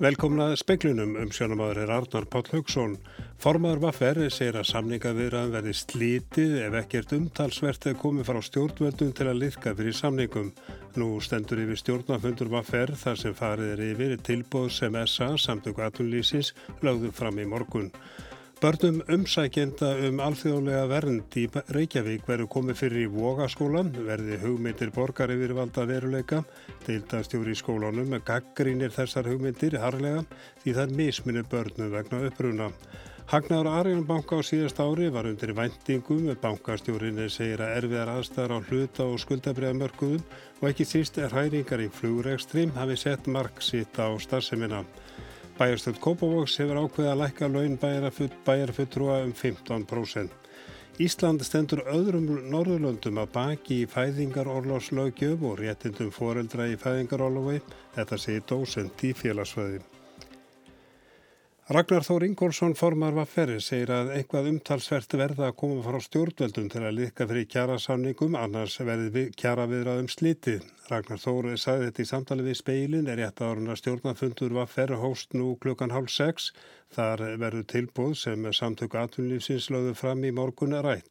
Velkomna speiklunum um sjónamaður er Arnar Páll Haugsson. Formaður Vaffer segir að samningavirðan verði slítið ef ekkert umtalsvert er komið frá stjórnvöldum til að liðka fyrir samningum. Nú stendur yfir stjórnafundur Vaffer þar sem farið er yfir tilbóð sem SA samtöku aðtunlýsins lögðu fram í morgun. Börnum umsækjenda um alþjóðlega vernd í Reykjavík verður komið fyrir í Vogaskólan, verði hugmyndir borgar yfirvalda veruleika. Deildastjóri í skólanum gaggrínir þessar hugmyndir harlega því það misminir börnum vegna uppruna. Hagnar Arjón banka á síðast ári var undir vendingum bankastjórinni segir að erfiðar aðstæðar á hluta og skuldabriðamörkuðum og ekki síst er hæringar í flugregstrim hafi sett mark sitt á starfseminna. Bæjarstöld Kópavóks hefur ákveðið að lækka laun bæjarfutrúa um 15%. Ísland stendur öðrum Norðurlöndum að baki í fæðingarorlófslaugjöf og réttindum foreldra í fæðingarorlofi, þetta segir dósend í félagsfæði. Ragnar Þór Ingólfsson formar Vafferi segir að einhvað umtalsvert verða að koma frá stjórnveldum til að liðka fyrir kjara samningum, annars verði kjara viðraðum slítið. Ragnar Þór sagði þetta í samtali við speilin, er rétt að orðina stjórnafundur Vafferi hóst nú klukkan hálf sex. Þar verður tilbúð sem samtöku atvinnlýfsins lögðu fram í morgun er rætt.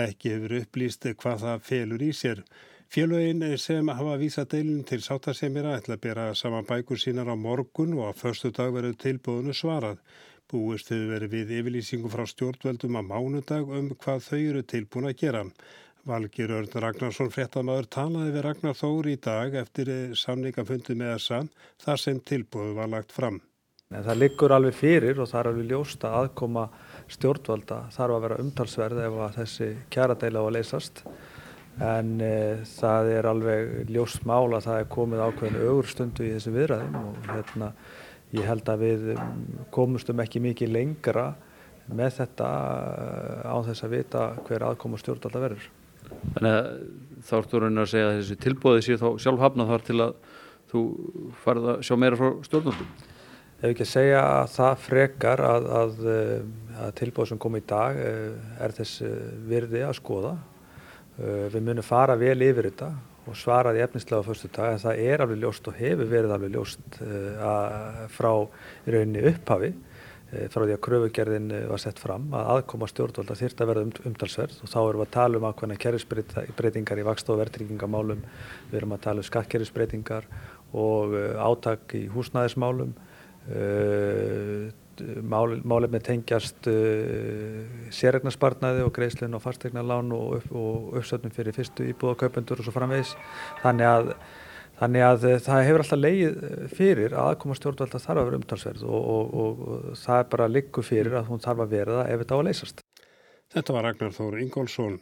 Ekki hefur upplýst hvað það felur í sér. Félögin sem hafa vísa deilin til sáttasemjara ætla að bera saman bækur sínar á morgun og að förstu dag verður tilbúðinu svarað. Búist hefur verið við yfirlýsingu frá stjórnveldum á mánudag um hvað þau eru tilbúin að gera. Valgir Örn Ragnarsson fréttamaður talaði við Ragnar Þóri í dag eftir samningafundi með þessa þar sem tilbúðu var lagt fram. En það liggur alveg fyrir og það er alveg ljósta aðkoma stjórnvalda þarf að vera umtalsverð ef að þessi kjaradeila á að leysast en e, það er alveg ljóst mál að það er komið ákveðin augurstundu í þessu viðræðum og hérna, ég held að við komustum ekki mikið lengra með þetta eh, á þess að vita hver aðkomu stjórnvalda verður. Þannig að þá ertu raunin að segja að þessi tilbóði sé þá sjálf hafna þar til að þú farið að sjá meira frá stjórnvaldum? Ef ekki að segja að það frekar að, að, eh, að tilbóð sem kom í dag er þess virði að skoða við munum fara vel yfir þetta og svara því efnislega á fyrstu dag en það er alveg ljóst og hefur verið alveg ljóst eh, frá rauninni upphafi eh, frá því að kröfugerðin var sett fram að aðkoma stjórnvalda þýrt að verða um, umtalsverð. Og þá erum við að tala um ákveðna kerrisbreytingar í vakst- og verðtryggingamálum, við erum að tala um skattkerrisbreytingar og átak í húsnæðismálum, málefni tengjast uh, sérregnarsparnaði og greiðslun og fastegnarlán og, upp, og uppsöfnum fyrir fyrstu íbúðakaupendur og svo framvegis þannig að, þannig að uh, það hefur alltaf leið fyrir að aðkoma stjórnvalda þarf að vera umtalsverð og, og, og það er bara likku fyrir að hún þarf að vera það ef þetta á að leysast. Þetta var Ragnar Þór Ingólfsson.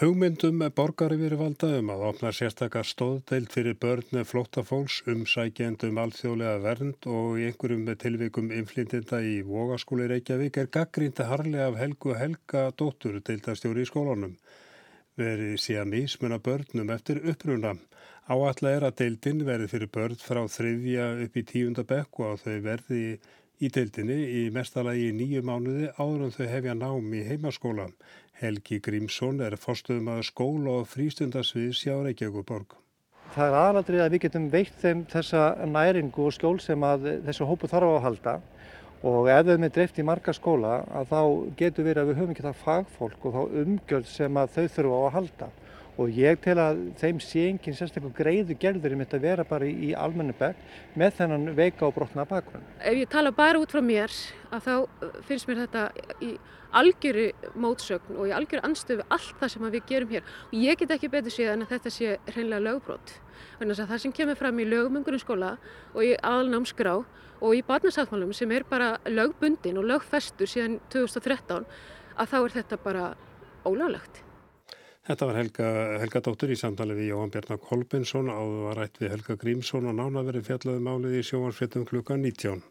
Hugmyndum með borgari verið valda um að opna sérstakar stóðdeild fyrir börn flóttafólks um sækjendum alþjóðlega vernd og í einhverjum tilvikum inflindinda í Vogaskóli Reykjavík er gaggrínda harlega af Helgu Helga dóttur deildastjóri í skólanum. Verið síðan ísmuna börnum eftir uppruna. Áallega er að deildin verið fyrir börn frá þriðja upp í tíunda bekk og þau verði í deildinni í mestalagi í nýju mánuði áður en þau hefja nám í heimaskóla. Helgi Grímsson er fórstuðum að skóla og frístundasviðs hjá Reykjavíkuborg. Það er aðladrið að við getum veitt þeim þessa næringu og skjól sem að þessu hópu þarf að halda og ef við erum dreift í marga skóla að þá getur við að við höfum ekki það fagfólk og þá umgjöld sem að þau þurfa á að halda og ég tel að þeim sé enginn sérstaklega greiðu gerður um þetta að vera bara í, almennu bekk með þennan veika og brotna bakgrunn. Ef ég tala bara út frá mér að þá finnst mér þetta í algjöru mótsögn og í algjöru anstöfu allt það sem við gerum hér og ég get ekki betur séð en að þetta sé hreinlega lögbrot. Þannig að það sem kemur fram í lögumungurum skóla og í aðalnámskrá og í barnasáttmálum sem er bara lögbundin og lögfestur síðan 2013 að þá er þetta bara ólálegt. Þetta var Helga, Helga Dóttur í samtali við Jóhann Bjarnar Kolbensson áður var rætt við Helga Grímsson og nána verið fjallaði málið í sjóansfréttum klukka 19.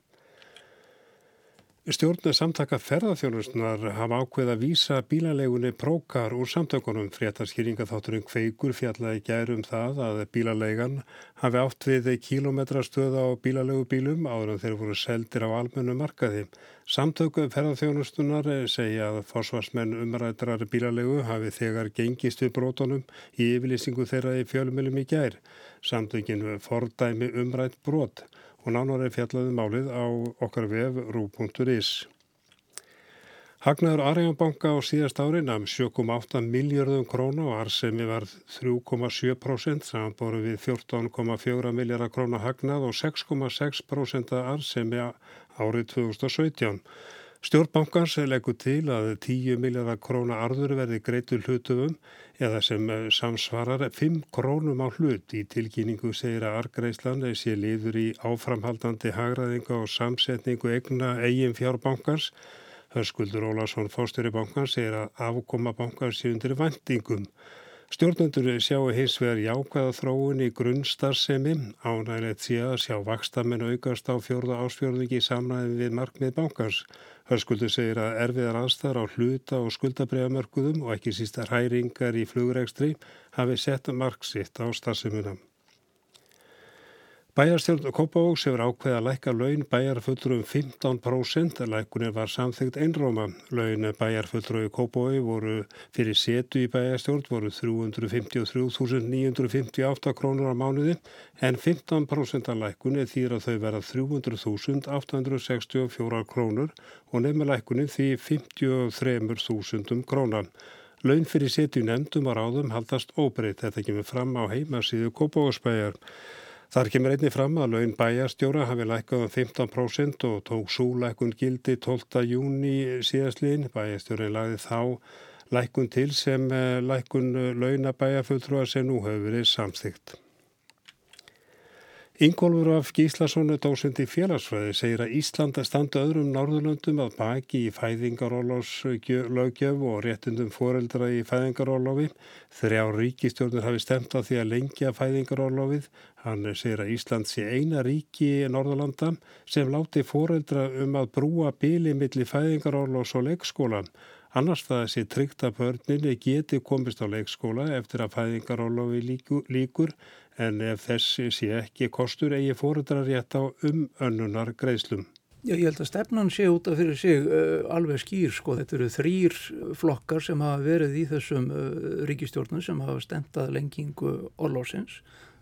Stjórnir samtaka ferðarþjónusnar hafa ákveð að vísa bílalegunni prókar úr samtökunum. Fréttaskýringaþátturinn Kveikur fjallaði gærum það að bílalegan hafi átt við kilometrastöða á bílalegubílum áður en þeir voru seldir á almennu markaði. Samtöku ferðarþjónustunar segja að fósvarsmenn umrættrar bílalegu hafi þegar gengist við brotunum í yfirlýsingu þeirra í fjölumilum í gær. Samtökin fordæmi umrætt brot og nánar er fjallaði um málið á okkar vef rú.is. Hagnaður Arjónbanka á síðast ári namn 7,8 miljardum króna og arsemi var 3,7% samanbóru við 14,4 miljardar króna hagnað og 6,6% arsemi árið 2017. Stjórnbankans leggur til að 10 miljardar króna arður verði greitur hlutumum eða sem samsvarar 5 krónum á hlut í tilkynningu segir að Argreisland sé liður í áframhaldandi hagraðinga og samsetningu egna eigin fjárbankans Hörskuldur Ólarsson fórstjóri bankan segir að afkoma bankan sé undir vendingum. Stjórnendur sjáu hins vegar jákvæða þróun í grunnstarfsemi ánægilegt sé að sjá vakstamenn aukast á fjórða ásfjörðingi í samræði við markmið bankans. Hörskuldur segir að erfiðar aðstæðar á hluta og skuldabræðamörkuðum og ekki sísta hræringar í flugregstri hafi sett marksitt á starfsemunam. Bæjarstjórn Kópavóks hefur ákveð að lækka laun bæjarfullur um 15%. Lækunir var samþygt einróma. Laun bæjarfullur í Kópavói voru fyrir setu í bæjarstjórn voru 353.958 krónur á mánuði en 15% af lækunni þýr að þau vera 300.864 krónur og nefnir lækunni því 53.000 krónar. Laun fyrir setu nefndum á ráðum haldast óbreytt. Þetta kemur fram á heimasíðu Kópavóksbæjar. Þar kemur einni fram að laun bæjarstjóra hafi lækkað um 15% og tók súlækun gildi 12. júni síðastlíðin. Bæjarstjórin lagði þá lækkun til sem eh, lækkun launa bæjarfulltrúar sem nú hefur verið samþygt. Ingólfur af Gíslasónu dósindi félagsfræði segir að Íslanda standa öðrum Norðurlöndum að baki í fæðingarólofslögjöf og réttundum foreldra í fæðingarólofi. Þrjá ríkistjórnur hafi stemt á því að lengja fæðingarólofið. Hann segir að Ísland sé eina ríki í Norðurlanda sem láti foreldra um að brúa bíli millir fæðingarólofs og leikskólan. Annars það sé tryggt að börninni geti komist á leikskóla eftir að fæðingarólofi líkur en ef þessi sé ekki kostur eigi fóruðrar rétt á um önnunar greiðslum. Já, ég held að stefnan sé út af fyrir sig uh, alveg skýr sko. Þetta eru þrýr flokkar sem hafa verið í þessum uh, ríkistjórnum sem hafa stendað lengingu orlósins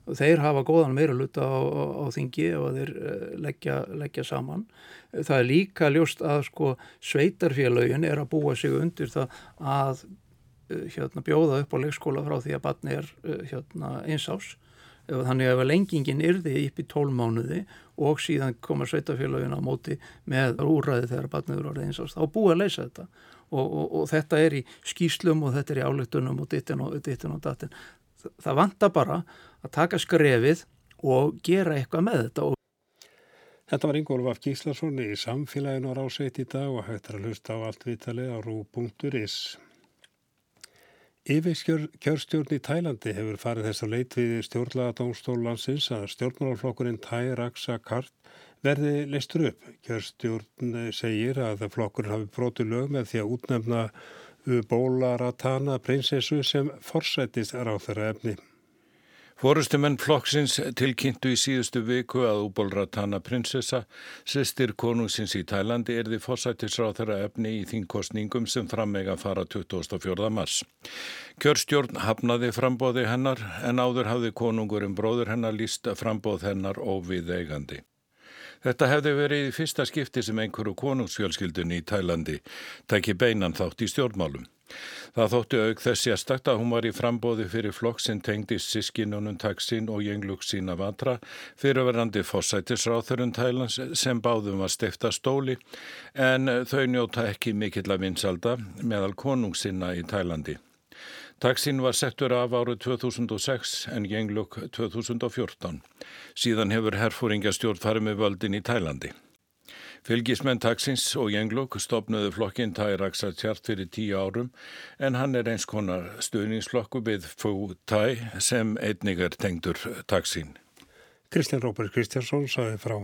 þeir hafa góðan meira luta á, á, á þingi og þeir uh, leggja, leggja saman. Það er líka ljóst að sko sveitarfélagin er að búa sig undir það að hérna, bjóða upp á leikskóla frá því að batni er hérna, einsás þannig að lengingin yrði upp í tólmánuði og síðan koma sveitafélagin á móti með úræði þegar barniður árið eins og þá búið að leysa þetta og, og, og þetta er í skýslum og þetta er í áleitunum og dittin og, dittin og datin. Það vanta bara að taka skrefið og gera eitthvað með þetta. Þetta var Ingólf af Gíslason í samfélaginu á rásveit í dag og hægt er að hlusta á allt vitalið á rú.is. Yfirkjörstjórn í Tælandi hefur farið þess að leit við stjórnlaga dómstólansins að stjórnmálaflokkurinn Thai Raksa Kart verði leistur upp. Kjörstjórn segir að flokkurinn hafi brotið lög með því að útnefna Bóla Ratana prinsessu sem forsættist ráð þeirra efni. Fórustumenn flokksins tilkynntu í síðustu viku að Ubolratana prinsessa, sestir konungsins í Tælandi, er því fórsættisráð þeirra efni í þínkostningum sem frammega fara 24. mars. Kjörstjórn hafnaði frambóði hennar en áður hafði konungurinn bróður hennar líst frambóð hennar óvið eigandi. Þetta hefði verið í fyrsta skipti sem einhverju konungsfjölskyldunni í Tælandi tekki beinan þátt í stjórnmálum. Það þótti auk þessi að stakta að hún var í frambóði fyrir flokk sem tengdi sískinunum taksin og jenglug sína vatra fyrirverandi fósætisráþurinn Tælans sem báðum var stifta stóli en þau njóta ekki mikill að vinsalda meðal konungsinna í Tælandi. Taksin var settur af árið 2006 en jenglug 2014. Síðan hefur herfóringastjórn farið með völdin í Tælandi. Fylgismenn taksins og Jenglokk stopnuðu flokkin Tæraksa tjart fyrir tíu árum en hann er eins konar stuðningsflokku við Fú Tæ sem einnig er tengdur taksin. Kristján Róper Kristjánsson saði frá.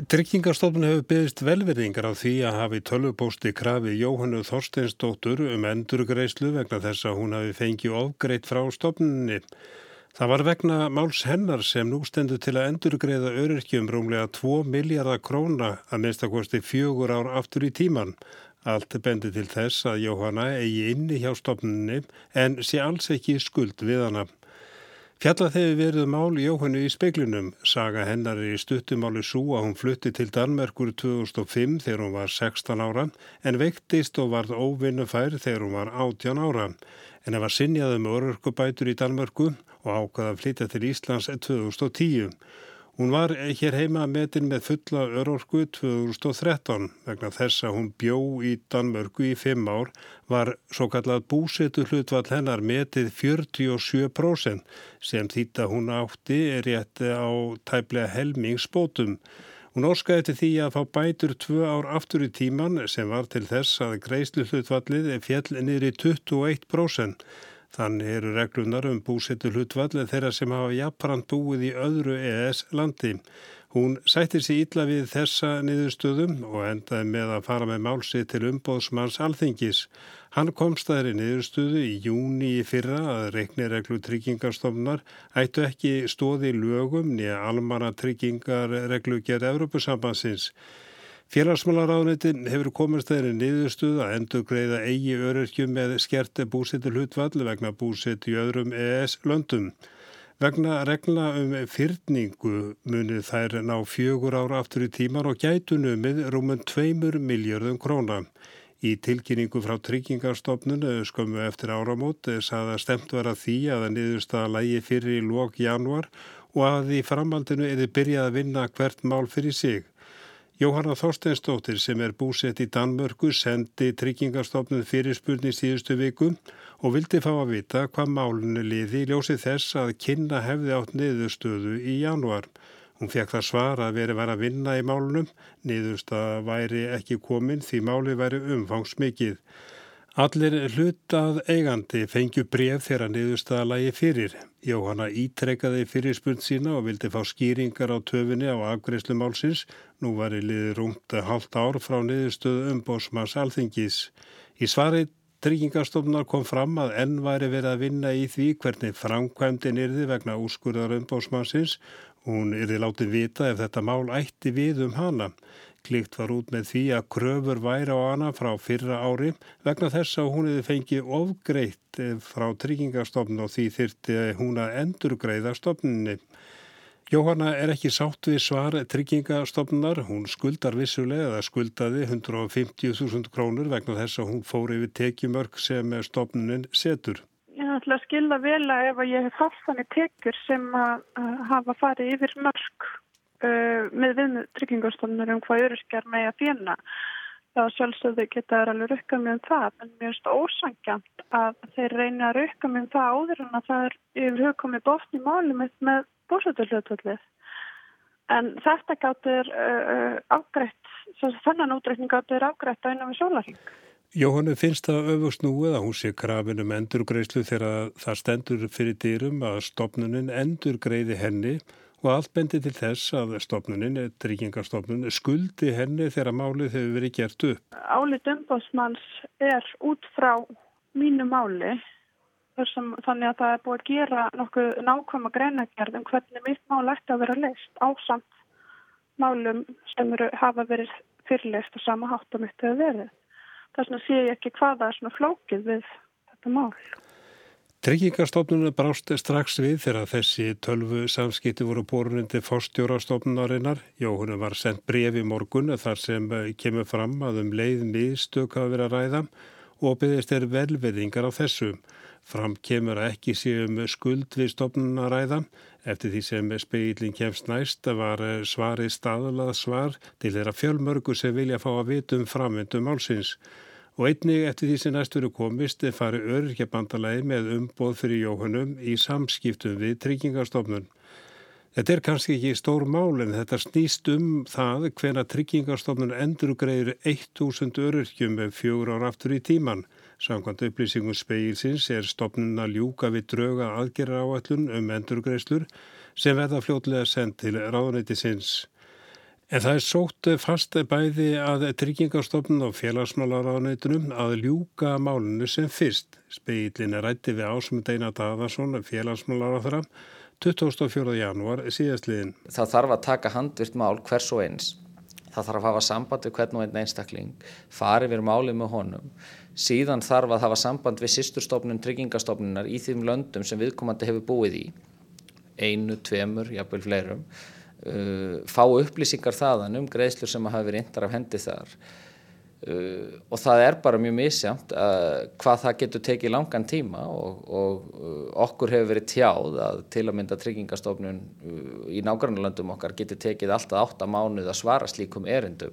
Tryggingarstofnun hefur byggðist velverðingar á því að hafi tölvupósti krafi Jóhannu Þorsteinsdóttur um endurgreislu vegna þess að hún hafi fengið ofgreitt frá stofnunni. Það var vegna máls hennar sem nú stendur til að endurgreiða öryrkjum rúmlega 2 miljardar króna að minnstakosti fjögur ár aftur í tíman. Allt bendi til þess að Jóhanna eigi inni hjá stopninni en sé alls ekki skuld við hana. Fjallað hefur verið mál Jóhannu í speiklinum. Saga hennar er í stuttumáli svo að hún flutti til Danmerkur 2005 þegar hún var 16 ára en veiktist og varð óvinnufær þegar hún var 18 ára. En það var sinjaði með orðurkubætur í Danmörku og ákvaða að flytja til Íslands 2010. Hún var hér heima metin með fulla örorku 2013 vegna þess að hún bjó í Danmörku í fimm ár var svo kallað búsetu hlutvall hennar metið 47% sem þýtt að hún átti er rétt á tæplega helmingsbótum. Hún óskaði til því að fá bætur tvö ár aftur í tíman sem var til þess að greiðslu hlutvallið fjell niður í 21%. Þannig eru reglunar um búsettu hlutvall þeirra sem hafa jafnbrand búið í öðru ES landi. Hún sættir sér ítla við þessa niðurstöðum og endaði með að fara með málsið til umbóðsmanns alþingis. Hann komst í niðurstöðu í júni í fyrra að reiknireglu tryggingarstofnar ættu ekki stóði lögum nýja almanna tryggingarreglu gerð Európusambansins. Félagsmálaráðunitin hefur komist þeirri niðurstuð að endur greiða eigi öryrkjum með skert búsettur hlutvall vegna búsett í öðrum ES löndum. Vegna regla um fyrningu munið þær ná fjögur ára aftur í tímar og gætu numið rúmum tveimur miljardum króna. Í tilkynningu frá tryggingarstofnun skömmu eftir áramót saða stemt vera því að það niðurstaða lægi fyrir í lók januar og að í framhaldinu þið byrjað að vinna hvert mál fyrir sig. Jóhanna Þorsteinstóttir sem er búsett í Danmörku sendi tryggingarstofnun fyrirspurni síðustu viku og vildi fá að vita hvað málunni liði í ljósi þess að kynna hefði átt niðurstöðu í januar. Hún fekk það svar að veri var að vinna í málunum, niðursta væri ekki komin því máli væri umfangsmikið. Allir hlutað eigandi fengju bref þegar niðurstaðalagi fyrir. Jóhanna ítrekkaði fyrir spurn sína og vildi fá skýringar á töfinni á afgreyslu málsins. Nú var í liði rúmt halvt ár frá niðurstöðu umbósmanns alþingis. Í svari tryggingarstofnar kom fram að enn væri verið að vinna í því hvernig framkvæmdin yrði vegna úrskurðar umbósmannsins. Hún yrði látið vita ef þetta mál ætti við um hana. Klikt var út með því að kröfur væri á hana frá fyrra ári vegna þess að hún hefði fengið ofgreitt frá tryggingastofn og því þyrti hún að endurgreiða stofninni. Jóhanna er ekki sátt við svar tryggingastofnar, hún skuldar vissulega eða skuldaði 150.000 krónur vegna þess að hún fór yfir tekjumörk sem stofnunin setur. Ég ætla að skilda vel að ef ég hef haft þannig tekjur sem að hafa farið yfir mörk uh, með við tryggingarstofnur um hvað öryrkjar með að fjena þá sjálfsögðu geta þær alveg rukka með um það en mér finnst ósangjant að þeir reyna að rukka með um það áður en að það er yfir hugkomið í máli með, með bósætturljótvöldið en þetta gáttur uh, uh, afgreitt þannan útreikning gáttur afgreitt á einan við sólaring Jóhannu finnst það öfust nú eða hún sé krafin um endurgreislu þegar það stendur fyrir dýrum að stopnunin endurgreiði henni og allt bendi til þess að stofnunin, tryggingarstofnun, skuldi henni þegar málið hefur verið gert upp. Álið umbóðsmanns er út frá mínu máli sem, þannig að það er búið að gera nokkuð nákvæma greinagerð um hvernig mitt mál ætti að vera leist ásamt málum sem eru, hafa verið fyrirleist og sama hátt á mitt hefur verið. Þess vegna sé ég ekki hvaða er svona flókið við þetta mál. Tryggingarstofnunum brást strax við þegar þessi tölvu samskipti voru borundi fórstjórastofnunarinnar. Jóhunum var sendt brefi morgun þar sem eh, kemur fram að um leið miðstök hafa verið að ræða og byggðist er velveðingar á þessu. Fram kemur að ekki séum skuld við stofnunaræða. Eftir því sem speilin kemst næst var eh, svarið staðalað svar til þeirra fjölmörgu sem vilja fá að vitum framvindum álsins og einnig eftir því sem næstur er komist fari öryrkjabandalagi með umboð fyrir jóhunum í samskiptum við tryggingarstofnun. Þetta er kannski ekki stór mál en þetta snýst um það hvena tryggingarstofnun endur greiður 1000 öryrkjum með fjögur ár aftur í tíman. Samkvæmt upplýsingum speilsins er stofnun að ljúka við drauga aðgerra áallun um endurgreislur sem verða fljótlega sendt til ráðnættisins. En það er sótt fast bæði að tryggingarstofnun og félagsmálaráðneitunum að ljúka málunum sem fyrst. Speilin er rætti við ásmund Einar Daðarsson, félagsmálaráðra, 24. janúar síðastliðin. Það þarf að taka handvirt mál hvers og eins það þarf að hafa samband við hvern og einn einstakling, fari við málið með honum, síðan þarf að hafa samband við sýsturstofnun, tryggingastofnunar í þeim löndum sem viðkomandi hefur búið í, einu, tveimur, jafnvel fleirum, uh, fá upplýsingar þaðan um greiðslur sem hafa verið indar af hendi þar. Uh, og það er bara mjög misjamt uh, hvað það getur tekið langan tíma og, og uh, okkur hefur verið tjáð að til að mynda tryggingastofnun uh, í nágrannlöndum okkar getur tekið alltaf 8 mánuð að svara slíkum erindum.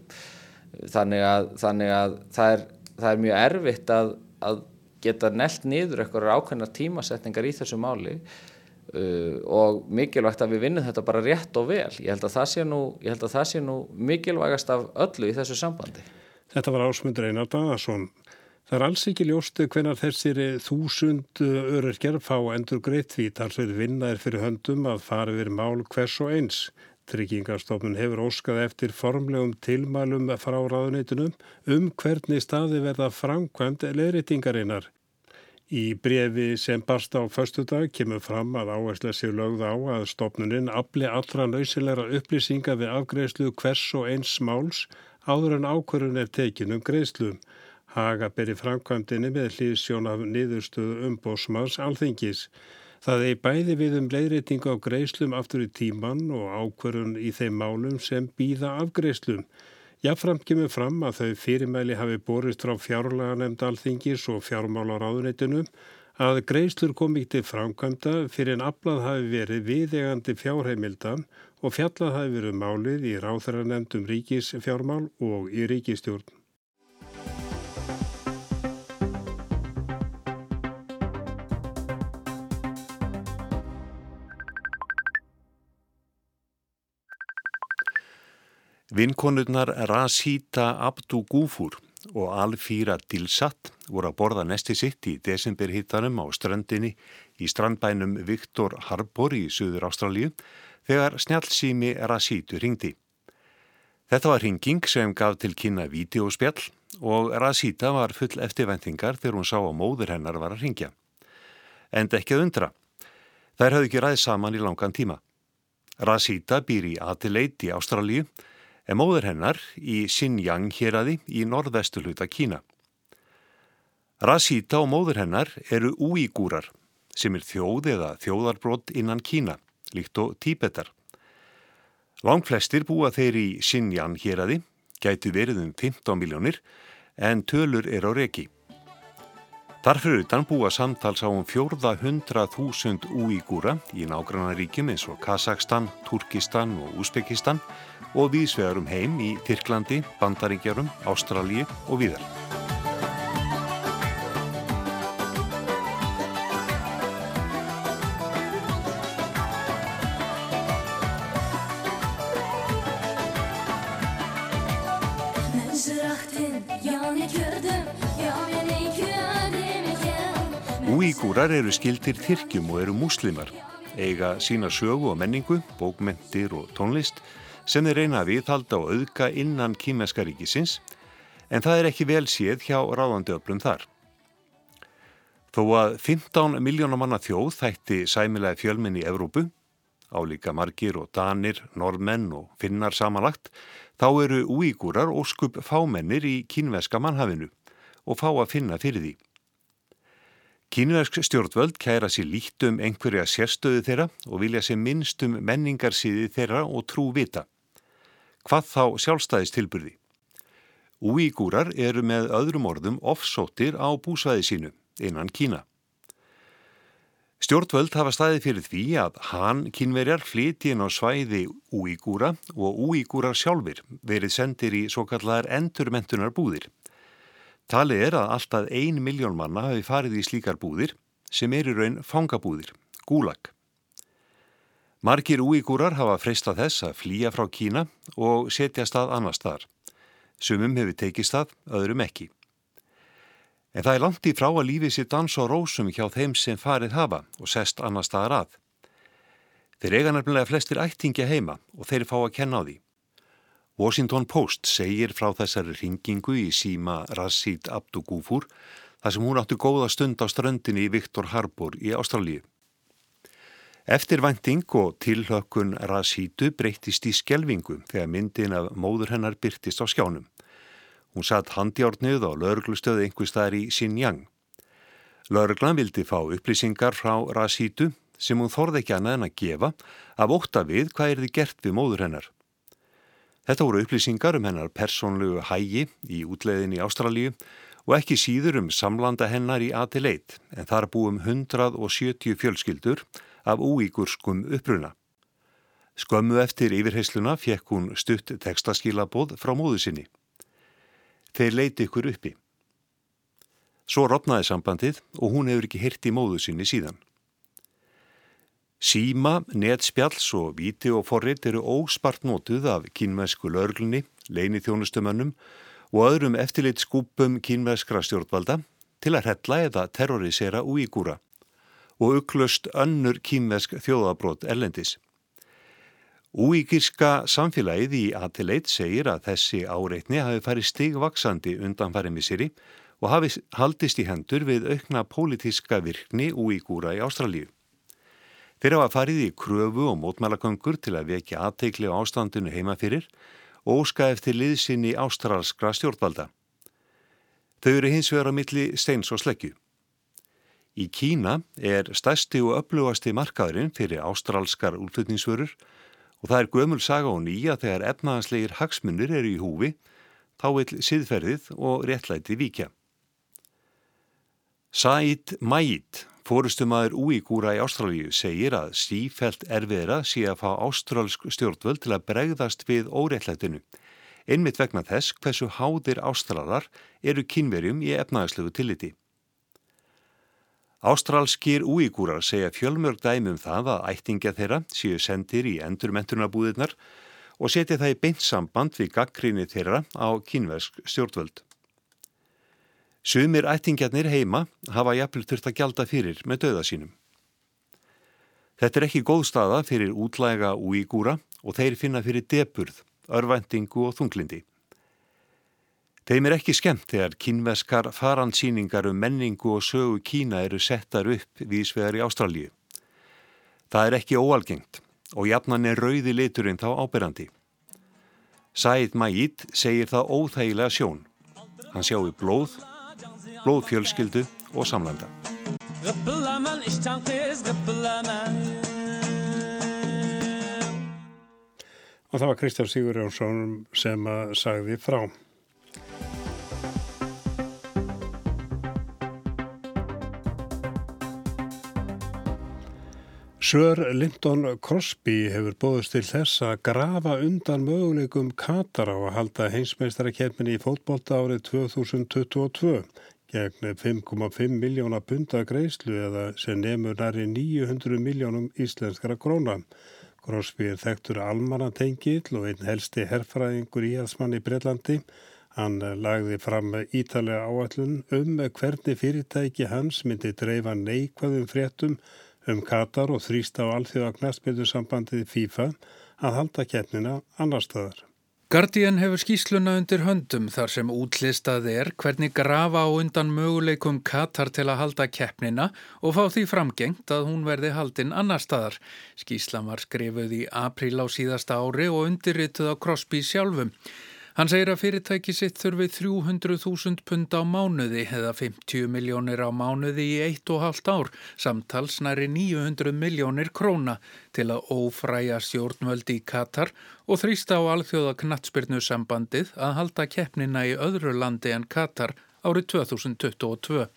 Þannig að, þannig að það, er, það er mjög erfitt að, að geta nelt niður eitthvað ákveðnar tímasetningar í þessu máli Uh, og mikilvægt að við vinnum þetta bara rétt og vel. Ég held að það sé nú, það sé nú mikilvægast af öllu í þessu sambandi. Þetta var ásmundur Einar Dagarsson. Það er alls ekki ljóstu hvenar þessir þúsund öryrkjar fá endur greitt því talsveit vinnaðir fyrir höndum að fara yfir mál hvers og eins. Tryggingastofnun hefur óskað eftir formlegum tilmælum frá ráðunitunum um hvernig staði verða framkvæmt leiritingarinnar. Í brefi sem barst á förstu dag kemur fram að áhersla sér lögð á að stopnuninn afli allra nöysilegra upplýsinga við afgreðslu hvers og eins máls áður en ákvörðun er tekin um greiðslu. Haga beri framkvæmdini með hlýðsjón af niðurstöðu umbósmanns alþingis. Það er bæði við um leiðrétingu á greiðslum aftur í tíman og ákvörðun í þeim málum sem býða af greiðslum. Jáfnframt kemur fram að þau fyrirmæli hafi borist frá fjárlaga nefnd alþingis og fjármálar áðuneytunum að greiðslur kom ekki framkvæmda fyrir en aflað hafi verið viðegandi fjárheimildan og fjallað hafi verið málið í ráþæra nefndum ríkis fjármál og í ríkistjórn. Vinkonurnar Rasita Abdu Gúfur og Alfíra Dilsat voru að borða nesti sitt í desemberhittanum á strandinni í strandbænum Viktor Harbor í Suður Ástralíu þegar snjálfsými Rasitu ringdi. Þetta var ringing sem gaf til kynna vídeospjall og Rasita var full eftirvendingar þegar hún sá að móður hennar var að ringja. Enda ekki að undra. Þær hafði ekki ræð saman í langan tíma. Rasita býr í Adelaide í Ástralíu en móður hennar í Xinjiang héradi í norðvestu hluta Kína. Rasita og móður hennar eru úígúrar sem er þjóð eða þjóðarbrott innan Kína, líkt og tíbetar. Langflestir búa þeir í Xinjiang héradi, gæti verið um 15 miljónir, en tölur er á reki. Þarfur utan búa samtals á um 400.000 úígúra í nágrannaríkjum eins og Kazakstan, Turkistan og Úsbekistan og viðsvegarum heim í Tyrklandi, Bandaríkjarum, Ástralíu og viðar. Úígúrar eru skildir Tyrkjum og eru múslimar, eiga sína sögu og menningu, bókmentir og tónlist sem þeir reyna að viðhalda og auðga innan kýmesska ríkisins en það er ekki vel séð hjá ráðandi öflum þar. Þó að 15 miljónar manna þjóð þætti sæmilega fjölminn í Evrópu, álíka margir og danir, normenn og finnar samanlagt, þá eru úígúrar og skup fámennir í kínveska mannhafinu og fá að finna fyrir því. Kínversk stjórnvöld kæra sér líkt um einhverja sérstöðu þeirra og vilja sér minnst um menningarsýði þeirra og trú vita. Hvað þá sjálfstæðistilburði? Úígúrar eru með öðrum orðum offsóttir á búsvæði sínu innan Kína. Stjórnvöld hafa staðið fyrir því að hann kynverjar flyti inn á svæði úígúra og úígúrar sjálfur verið sendir í svo kallar endurmentunar búðir. Talið er að alltaf ein miljón manna hafi farið í slíkar búðir sem er í raun fangabúðir, gúlag. Margir úígúrar hafa freistað þess að flýja frá Kína og setja stað annar staðar. Sumum hefur tekið stað, öðrum ekki. En það er langt í frá að lífið sér dans og rósum hjá þeim sem farið hafa og sest annar staðar að. Þeir eiga nefnilega flestir ættingja heima og þeir fá að kenna á því. Washington Post segir frá þessari ringingu í síma Rashid Abdugúfur þar sem hún áttu góða stund á ströndinni í Viktor Harbor í Ástralíu. Eftirvænting og tilhökkun Rasítu breytist í skjelvingu þegar myndin af móður hennar byrtist á skjánum. Hún satt handjárnið á lauruglustöðu einhver staðar í Xinjiang. Lauruglan vildi fá upplýsingar frá Rasítu sem hún þorði ekki annað en að gefa af óta við hvað er þið gert við móður hennar. Þetta voru upplýsingar um hennar persónlegu hægi í útleiðin í Ástralíu og ekki síður um samlanda hennar í Adelaide en þar búum 170 fjölskyldur af úígurskum uppruna. Skömmu eftir yfirheysluna fekk hún stutt textaskílabóð frá móðu sinni. Þeir leiti ykkur uppi. Svo rofnaði sambandið og hún hefur ekki hirt í móðu sinni síðan. Síma, netspjalls og vídeoforrit eru óspart nótuð af kínmæsku lörglunni, leini þjónustumönnum og öðrum eftirlit skúpum kínmæskra stjórnvalda til að hrella eða terrorisera úígúra og ukklust önnur kýmvesk þjóðabrót erlendis. Úíkirska samfélagið í Adelaide segir að þessi áreitni hafi farið stigvaksandi undan farimissiri og hafi haldist í hendur við aukna pólitíska virkni úíkúra í Ástralíu. Þeir hafa farið í kröfu og mótmælagöngur til að vekja aðteikli á ástandinu heimafyrir og óska eftir liðsinn í ástralskra stjórnvalda. Þau eru hins vegar á milli steins og sleggju. Í Kína er stærsti og öflugasti markaðurinn fyrir ástrálskar útlutningsvörur og það er gömul saga og nýja þegar efnaðanslegir hagsmunir eru í húfi, þá vil siðferðið og réttlæti víkja. Said Majid, fórustumæður úígúra í Ástrálíu, segir að sífælt erfiðra sé að fá ástrálsk stjórnvöld til að bregðast við óréttlætinu, einmitt vegna þess hversu háðir ástrálar eru kynverjum í efnaðaslegu tilliti. Ástrálskir úígúrar segja fjölmörg dæmi um það að ættingja þeirra séu sendir í endurmentunarbúðirnar og setja það í beint samband við gaggrinni þeirra á kínversk stjórnvöld. Sumir ættingjarnir heima hafa jafnvel þurft að gjalda fyrir með döða sínum. Þetta er ekki góð staða fyrir útlæga úígúra og þeir finna fyrir deburð, örvendingu og þunglindi. Þeim er ekki skemmt þegar kínveskar faransýningar um menningu og sögu Kína eru settar upp vísvegar í Ástralju. Það er ekki óalgengt og jafnan er rauði liturinn þá áberandi. Said Majid segir það óþægilega sjón. Hann sjáu blóð, blóðfjölskyldu og samlanda. Og það var Kristján Sigur Jónsson sem sagði frá. Sör Linton Crosby hefur bóðist til þess að grafa undan möguleikum Katar á að halda heimsmeistarakefninni í fótbolta árið 2022 gegn 5,5 miljóna punta greiðslu eða sem nefnur næri 900 miljónum íslenskara króna. Crosby er þekktur almanatengill og einn helsti herfræðingur í aðsmann í Breitlandi. Hann lagði fram ítalega áallun um hvernig fyrirtæki hans myndi dreifa neikvæðum fréttum um Katar og þrýst á alþjóða knastbyrjusambandið FIFA að halda keppnina annar staðar. Guardian hefur skýsluna undir höndum þar sem útlistað er hvernig grafa á undan möguleikum Katar til að halda keppnina og fá því framgengt að hún verði haldinn annar staðar. Skýslan var skrifuð í april á síðasta ári og undirrituð á Crosby sjálfum. Hann segir að fyrirtæki sitt þurfi 300.000 pund á mánuði eða 50 miljónir á mánuði í eitt og halvt ár, samtals næri 900 miljónir króna til að ófræja stjórnvöldi í Katar og þrýsta á alþjóða knatsbyrnu sambandið að halda keppnina í öðru landi en Katar árið 2022.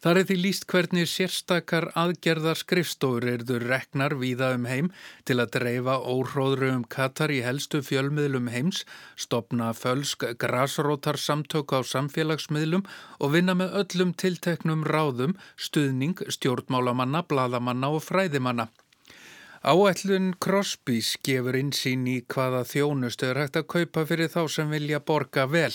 Þar er því líst hvernig sérstakar aðgerðar skrifstofur erður reknar víða um heim til að dreifa óhróðru um Katar í helstu fjölmiðlum heims, stopna fölsk grasrótar samtök á samfélagsmiðlum og vinna með öllum tilteknum ráðum, stuðning, stjórnmálamanna, bladamanna og fræðimanna. Áætlun Crosbys gefur insýn í hvaða þjónustu er hægt að kaupa fyrir þá sem vilja borga vel.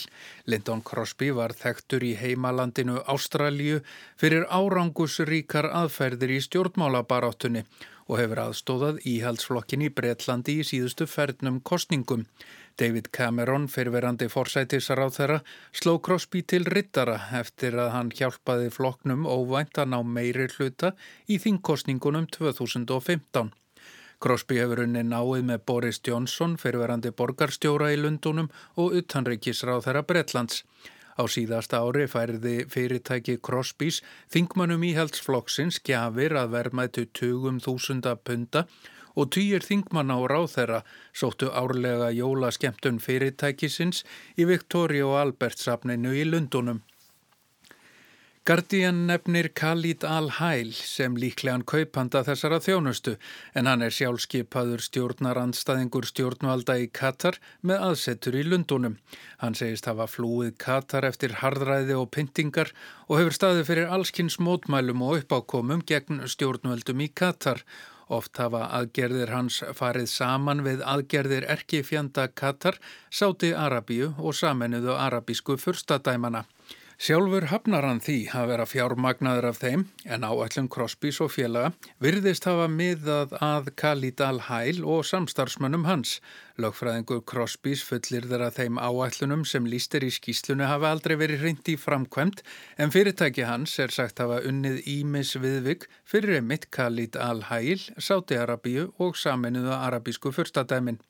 Lyndon Crosby var þekktur í heimalandinu Ástralju fyrir árangusríkar aðferðir í stjórnmálabaráttunni og hefur aðstóðað íhaldsflokkin í Breitlandi í síðustu fernum kostningum. David Cameron, fyrverandi forsætisar á þeirra, sló Crosby til rittara eftir að hann hjálpaði floknum óvænt að ná meiri hluta í þingkostningunum 2015. Crosby hefur unni náið með Boris Johnson, fyrirverandi borgarstjóra í Lundunum og utanreikisráð þeirra Bretlands. Á síðasta ári færði fyrirtæki Crosbys þingmannum íhaldsflokksins gjafir að verðmætu 20.000 punta og týjir þingmann á ráð þeirra sóttu árlega jólaskemtun fyrirtækisins í Victoria og Albert safninu í Lundunum. Guardian nefnir Khalid Al-Hail sem líklegan kaupanda þessara þjónustu en hann er sjálfskeipaður stjórnarandstaðingur stjórnvalda í Katar með aðsettur í Lundunum. Hann segist hafa flúið Katar eftir hardræði og pyntingar og hefur staðið fyrir allskins mótmælum og uppákomum gegn stjórnvaldum í Katar. Oft hafa aðgerðir hans farið saman við aðgerðir erkifjanda Katar, Sáti Arabíu og saminuðu arabísku fyrstadæmana. Sjálfur hafnar hann því að vera fjármagnaður af þeim en áallum Crosbys og félaga virðist hafa miðað að Khalid al-Hail og samstarfsmönnum hans. Lögfræðingur Crosbys fullir þeirra þeim áallunum sem lístir í skýslunu hafa aldrei verið reyndi í framkvæmt en fyrirtæki hans er sagt hafa unnið Ímis viðvig fyrir emitt Khalid al-Hail, Sáti-Arabíu og saminuða arabísku fyrstadæmin.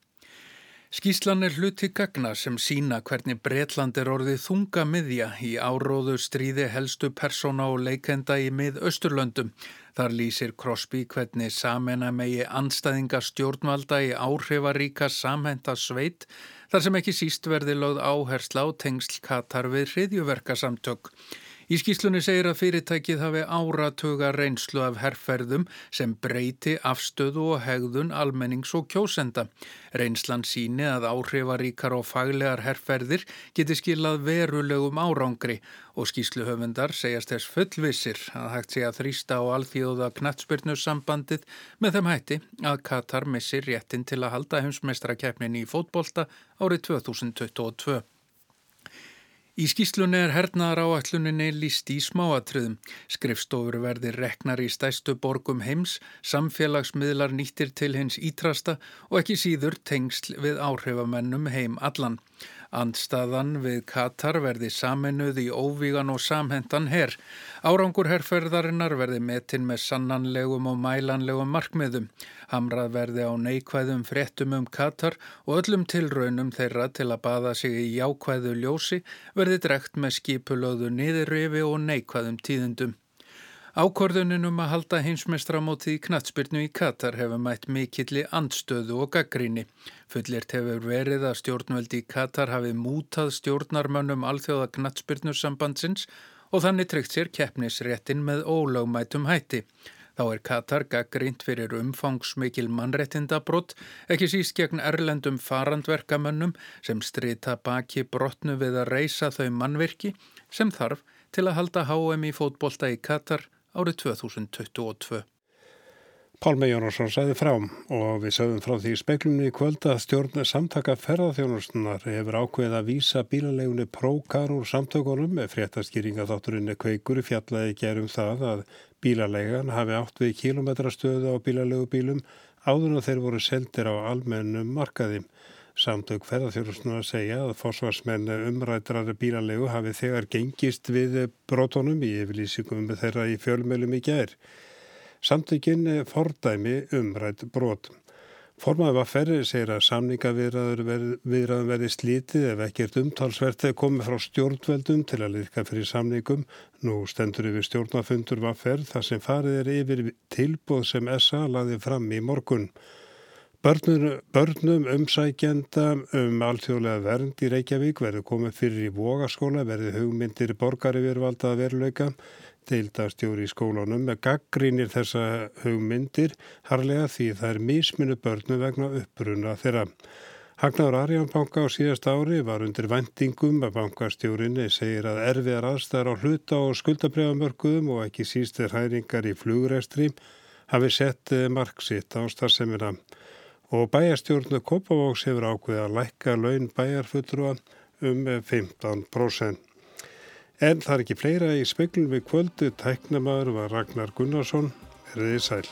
Skíslan er hluti gagna sem sína hvernig Breitland er orðið þunga miðja í áróðu stríði helstu persóna og leikenda í mið-Östurlöndum. Þar lýsir Crosby hvernig samena megi anstæðinga stjórnvalda í áhrifaríka samhenta sveit þar sem ekki síst verði lögð áhersla á tengsl Katar við hriðjuverkasamtök. Í skýslunni segir að fyrirtækið hafi áratuga reynslu af herrferðum sem breyti afstöðu og hegðun almennings og kjósenda. Reynslan síni að áhrifaríkar og faglegar herrferðir geti skilað verulegum árangri og skýsluhöfundar segjast þess fullvissir að hægt sé að þrýsta á alþjóða knatsbyrnussambandið með þeim hætti að Katar missir réttin til að halda heimsmeistrakefnin í fótbolta árið 2022. Í skýslunni er hernaðar áalluninni líst í smáatriðum. Skrifstofur verðir reknar í stæstu borgum heims, samfélagsmiðlar nýttir til hins ítrasta og ekki síður tengsl við áhrifamennum heim allan. Andstaðan við Katar verði saminuð í óvígan og samhendan herr. Árangur herrferðarinnar verði metin með sannanlegum og mælanlegum markmiðum. Hamrað verði á neikvæðum fréttum um Katar og öllum tilraunum þeirra til að baða sig í jákvæðu ljósi verði drekt með skipulöðu niðurrifi og neikvæðum tíðendum. Ákorðunin um að halda heimsmestramótið í knatsbyrnu í Katar hefur mætt mikilli andstöðu og gaggríni. Fullirt hefur verið að stjórnveldi í Katar hafi mútað stjórnarmönnum alþjóða knatsbyrnussambandsins og þannig tryggt sér keppnisréttin með ólögmætum hætti. Þá er Katar gaggrínt fyrir umfangsmikil mannrettindabrott, ekki síst gegn erlendum farandverkamönnum sem strita baki brotnu við að reysa þau mannvirki sem þarf til að halda HM í fótbolta í Katar árið 2022. Pálmi Jónasson sæði frá og við sögum frá því speiklunni í kvöld að stjórn samtaka ferðarþjónustunar hefur ákveðið að vísa bílalegunni prókar úr samtökunum með fréttaskýringa þátturinni kveikur fjallaði gerum það að bílalegan hafi átt við kilometrastöðu á bílalegubílum áður en þeir voru seldir á almennum markaðim. Samtök ferðarþjóðsuna að segja að fósvarsmenn umrætrar bílalegu hafi þegar gengist við brotónum í yfirlýsingum þeirra í fjölmjölum í gær. Samtökinn fordæmi umrætt brot. Formaði var ferri segir að samningaviðraðum verði slítið ef ekkert umtalsvert þegar komið frá stjórnveldum til að liðka fyrir samningum. Nú stendur yfir stjórnafundur var ferð þar sem farið er yfir tilbúð sem SA laði fram í morgun. Börnum, börnum umsækjenda um alþjóðlega vernd í Reykjavík verður komið fyrir í vogaskóla, verður hugmyndir borgari verðvalda að veruleika. Deildastjóri í skólanum með gaggrínir þessa hugmyndir harlega því það er misminu börnum vegna uppbruna þeirra. Hagnáður Arjánbanka á síðast ári var undir vendingum að bankastjórinni segir að erfiðar aðstæðar á hluta og skuldabrjáðamörkuðum og ekki sístir hæringar í flugræstri hafi sett marksitt á starfseminna og bæjarstjórnu Kópavóks hefur ákveðið að lækka laun bæjarfullrua um 15%. En það er ekki fleira í speklum við kvöldu, tæknamaður var Ragnar Gunnarsson, erðið sæl.